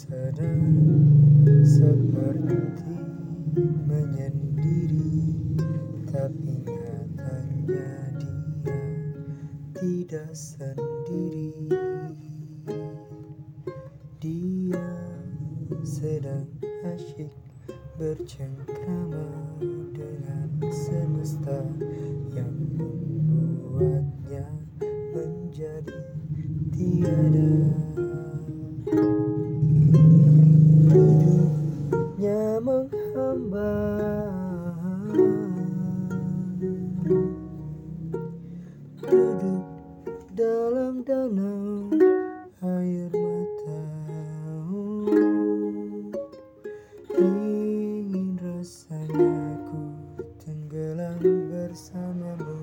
sedang seperti menyendiri tapi nyatanya dia tidak sendiri. Dia sedang asyik bercengkrama dengan semesta dalam danau air mata Ingin rasanya ku tenggelam bersamamu.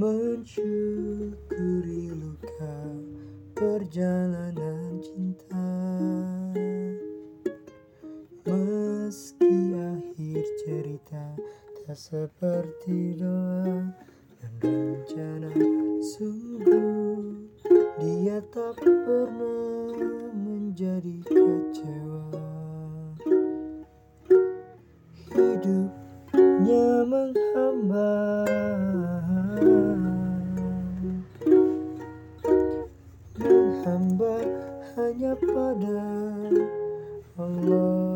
Mensyukuri luka perjalanan cinta. Meski akhir cerita tak seperti doa dan rencana Sungguh dia tak pernah menjadi kecewa. Hidupnya menghamba. Menghamba hanya pada Allah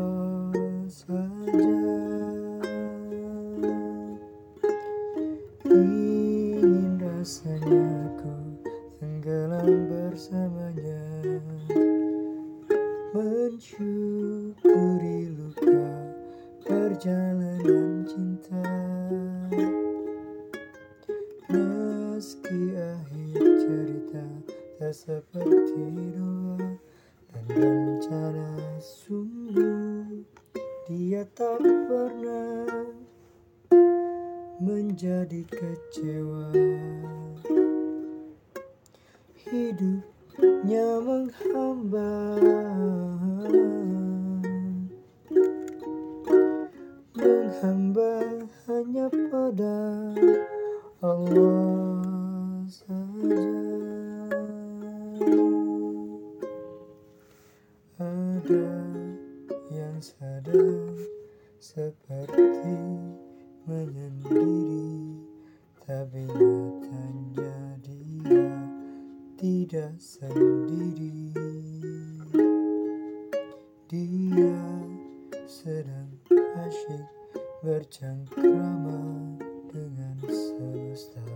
bersamanya. Mensyukuri luka perjalanan cinta. Meski akhir cerita tak seperti doa dan rencana Sungguh dia tak pernah menjadi kecewa Hidupnya menghamba. Menghamba hanya pada Allah saja. Ada yang sadar seperti menyendiri Tapi tidak sendiri. Dia sedang asyik bercengkrama dengan semesta